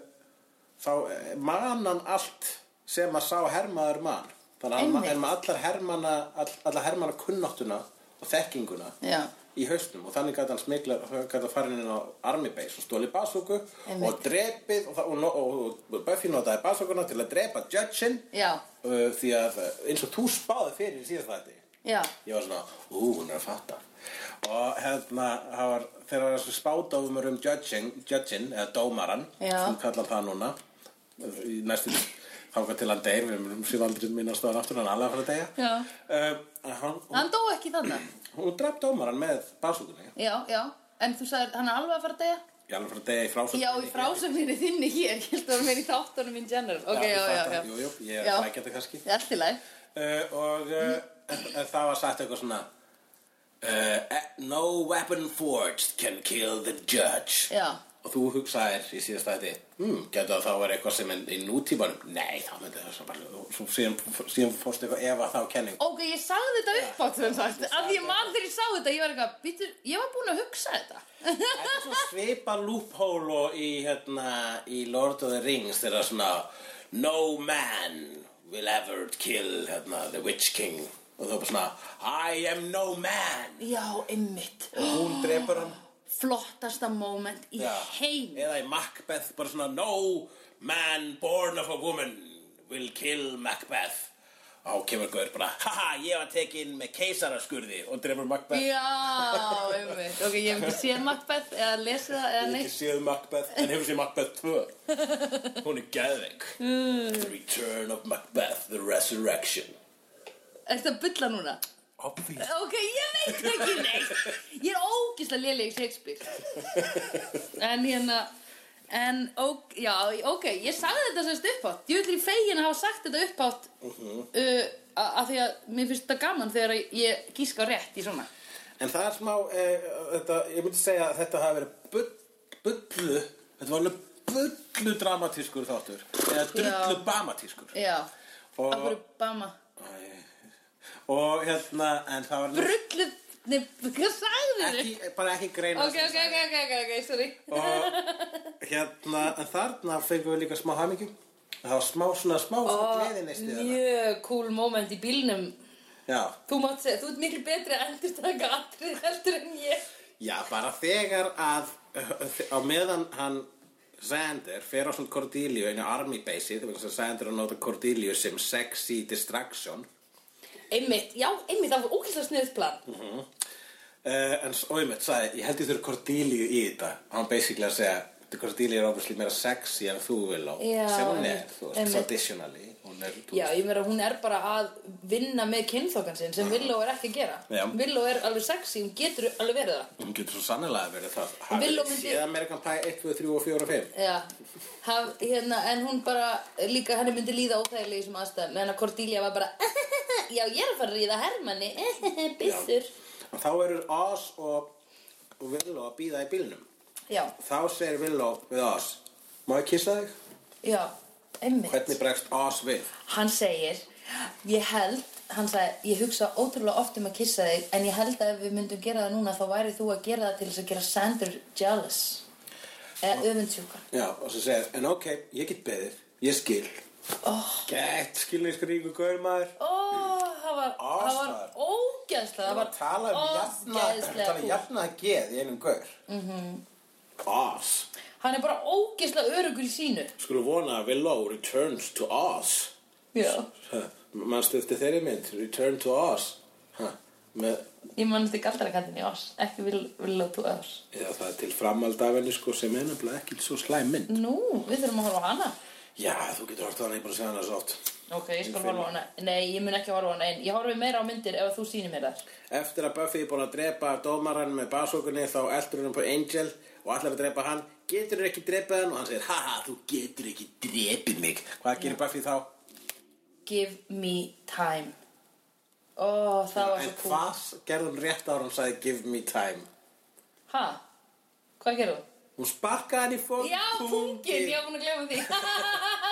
þá uh, man hann allt sem að sá hermaður man þannig að með allar hermanna all, allar hermanna kunnáttuna og þekkinguna Já. í hausnum. Og þannig gæti hann smikla gæti hann farin inn á Army Base og stóli basúku og drepið og, það- og, og, og Buffy notaði basúkuna til að drepa Judgein já, uh, því að uh, eins og þú spáði fyrir síðast þetta já. Ég var svona, ú, hún er að fatta. Og hérna, það var þegar það var þessu spádófumur um judging, judging eða dómaran, sem kallar það núna í næstu þangað til hann deyr, við erum síðan aldrei minnast á hann aftur, hann er alveg að fara að deyja. Já. um, hann, Hann dó ekki þannig hún draf dómaran með basúkunni Já, já, en þú sagðir hann er alveg að fara að deyja? ég er alveg að fara að deyja í frásögn Já, í frásögninni þinni hér, ég held að það var meira í þáttunum in general Ok, já, já, já jú, ég Já. er flækjandi kannski. Allt í læg uh, og uh, en, en það var sagt eitthvað svona uh, no weapon forged can kill the judge. Já, og þú hugsaðir í síðast þætti hmm, getur það þá verið eitthvað sem er í nútímanum? Nei, þá myndi það svo bara og svo síðan, síðan fórst eitthvað ef að þá kenning. Ok, ég sagði þetta upp átt sem sagt Af því ég man þegar ég sá þetta, ég var eitthvað Býtur, ég var búin að hugsa þetta. Þetta er svona svipa loophole í, hérna, í Lord of the Rings þegar svona No man will ever kill hérna, the Witch King. Og þá bara svona I am no man. Já, einmitt. Og hún drepur hann Flottasta moment í Já. heim eða í Macbeth bara svona No man born of a woman will kill Macbeth. Og kemur Gaur bara haha ég var tekinn með keisaraskurði. Og drefur Macbeth. Já, einmitt. Ok, ég hef ekki séð Macbeth eða lesið það Ég eða hef neitt. ekki séð Macbeth en hefur séð Macbeth 2 Hún er geðveik. The Return of Macbeth, The Resurrection. Ertu að bulla núna? Obvious. Ok, ég veit ekki neitt. Ég er ógislega léleg í Shakespeare. En hérna En, ok, já, ok, ég sagði þetta semst uppátt Ég vil í fegin að hafa sagt þetta uppátt uh, a- Af því að mér finnst þetta gaman þegar ég gíska rétt í svona. En það er smá, eh, þetta, ég myndi segja að þetta hafi verið bull, bullu Þetta var alveg bullu dramatískur þáttur Eða drullu bamatískur. Já, af hverju bama Og hérna, en það var Brullu, nei, hvað sagði þið? bara ekki greina Ok, ok, ok, ok, ok, ok, sorry. Og hérna, en þarna fengum við líka smá hamingjum Það var smá svona, smá svona gleðinesti þarna Mjög cool moment í bílnum. Já, Þú mátt segja, þú ert miklu betri að endur taka atrið heldur en ég. Já, bara þegar að á meðan hann Sander fer á svona Cordelia inn á Army Base þegar Sander að nota Cordelia sem sexy distraction Einmitt, já, einmitt, það var ókvæmst sniðt plan. Uh, en og einmitt sagði, ég held ég þurfi Cordelia í þetta. Hann basically að segja "Þetta Cordelia er obviously meira sexy en þú vil á. Sem hún er, þú veist, traditionally er, Já, ég meira, hún er bara að vinna með kynþokkan sinn sem Villó er ekki að gera. Já. Villó er alveg sexy, hún getur alveg verið það. Hún getur svo sannlega verið það. Hafið þið séð American Pie 1, 2, 3 og 4 og 5 Já, haf, hérna, en hún bara líka henni myndi líða óþægilega í þessum aðstæðum en að Cordelia var bara Já, ég er að fara að ríða Hermanni Byssur og þá eru Oz og, og Willow að býða í bílnum Já, þá segir Willow við Oz má ég kissa þig? já, einmitt hvernig bregst Oz við? Hann segir, ég held, hann sagði, ég hugsa ótrúlega oft um að kissa þig, en ég held að ef við myndum gera það núna, þá væri þú að gera það til þess að gera Sander jealous. Eða öfundsjúka. já, og svo segir, en ok, ég get beðið ég skil Oh. gett skilningskríku gaur maður það var, það var ógeðslega Það Það var var að tala um um kúl. jafna geð í einum gaur. Mm -hmm. Oz. Hann er bara ógeðslega örugur í sínu Skulum vona að Willow returns to Oz. Já Manstu eftir þeirri mynd, Return to Oz. Ha, með, Ég mannst ekki alltaf að kattin í oss Ekki vil, vil lótu oss eða það er til framald af henni sko sem er nefnilega ekki svo slæm mynd. Nú, við þurfum að horfa á hana Já, þú getur hort á hana, ég er að segja hana svo oft. Ok, ég skal horfa á hana Nei, ég mun ekki horfa á hana einn Ég horfi meira á myndir ef þú sýnir mér þar Eftir að Buffy er búin að drepa dómaran með basókunni þá eldur hún på Angel og allar að drepa hann. Getur ekki drepað hann? Og hann segir, haha, þú getur ekki drepið mig. Hvað gerir Buffy þá? Give me time Ó, það var En svo cool hvað gerði hún rétt ára og sagði give me time? Ha? Hvað gerðu? Hún sparkaði hann í fólk Já, pungin, ég var búin að glemma því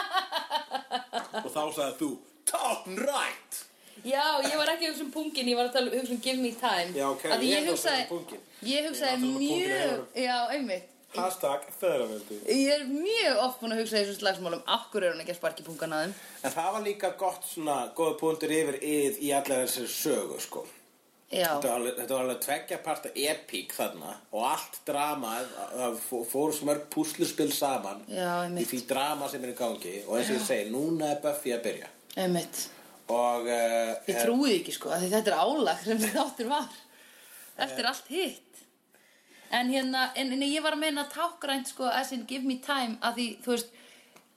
Og þá sagði þú, talking right Já, ég var ekki að hugsa um pungin, ég var að tala hugsa um give me time. Já, ok, Af því ég ég að tala um punginn. ég Ég hugsaði ætla að tala um punginn í mjög, já, einmitt. Hashtag feðraveldi Ég er mjög oft búin að hugsa í þessum slagsmálum Akkur er hún ekki að sparki pungan að þeim? En það var líka gott svona, góða punktur yfir yð í allar þessari sögu, sko Þetta var alveg, þetta var alveg tveggja parta epík þarna og allt drama, það fó- fór smörg púsluspil saman Já, í því drama sem er í gangi og eins og ég segi, núna er Buffy að byrja. Einmitt. Og uh, Ég trúi ekki sko, þetta er álag sem þáttur var. Eftir allt hitt. En hérna, en, en ég var að meina tákgrænt sko as in give me time að því, þú veist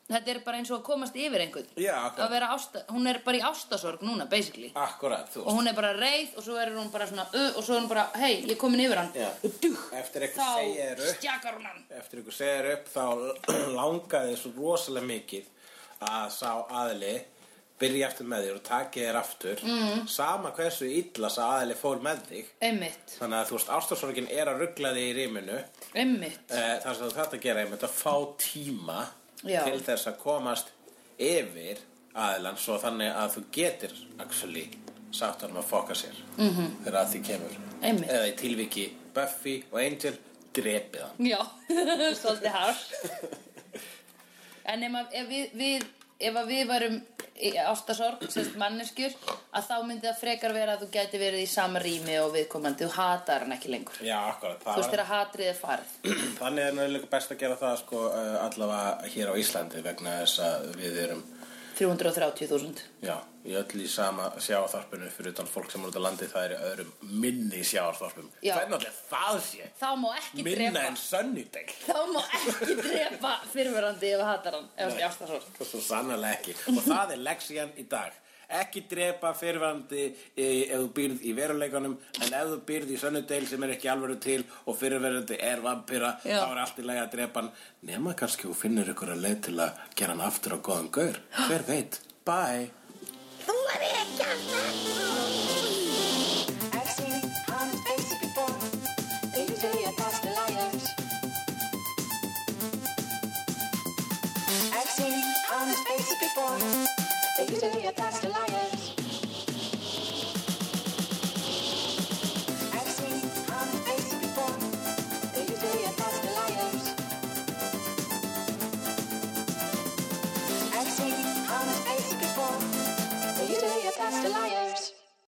Þetta er bara eins og að komast yfir einhvern. Já, akkurat. Að vera ásta, Hún er bara í ástasorg núna, basically. Akkurat, þú Og veist. hún er bara reið og svo er hún bara svona uh, Og svo er hún bara, hei, ég er komin yfir hann. Já. Og dug, Eftir eitthvað þá segir upp. stjakar hún hann. Eftir ykkur segir upp þá langaði svo rosalega mikið að sá aðli byrja eftir með þér og taki þér aftur. Mm. sama hversu illa sá aðli fór með þig. Einmitt, þannig að þú veist ástarsorgin er að ruggla þig í rýminu einmitt. Eh, það sem þú þarft að gera einmitt að fá tíma Já. til þess að komast yfir aðilann svo þannig að þú getur actually sagt hann að fokka sér -hmm. þegar að því kemur Einmitt. eða í tilviki Buffy og Angel drepið hann Já, svolítið harsh En ef, ef við, við ef við varum ástasorg sérst manneskjur að þá myndi það frekar vera að þú gæti verið í sama rými og viðkomandi. Þú hatar hann ekki lengur. Já, akkurat, þú veist var, þegar hatrið er farið. Þannig er náttúrulega best að gera það sko, allavega hér á Íslandi vegna þess að við erum 330.000 já, í öll í sama sjáarþorpinu fyrir utan fólk sem er út á landi það er öðrum minni sjáarþorpum Já. Hvernig allir það sé? þá má ekki Minna drepa en Sunnydale þá má ekki drepa fyrirverandi ef hann það er ástasorg Það er svo sannarlega ekki. Og það er leksían í dag Ekki drepa fyrirverandi ef þú býrð í veruleikanum En ef þú býrð í Sunnydale sem er ekki alveg til Og fyrirverandi er vampíra Já. Þá er allt í lagi að drepa hann Nema kannski þú finnur ykkur að leið til að gera hann aftur á góðan gaur Hver veit, bye I've seen honest faces before. They usually are past the liars. I've seen honest faces before. They usually are past the liars.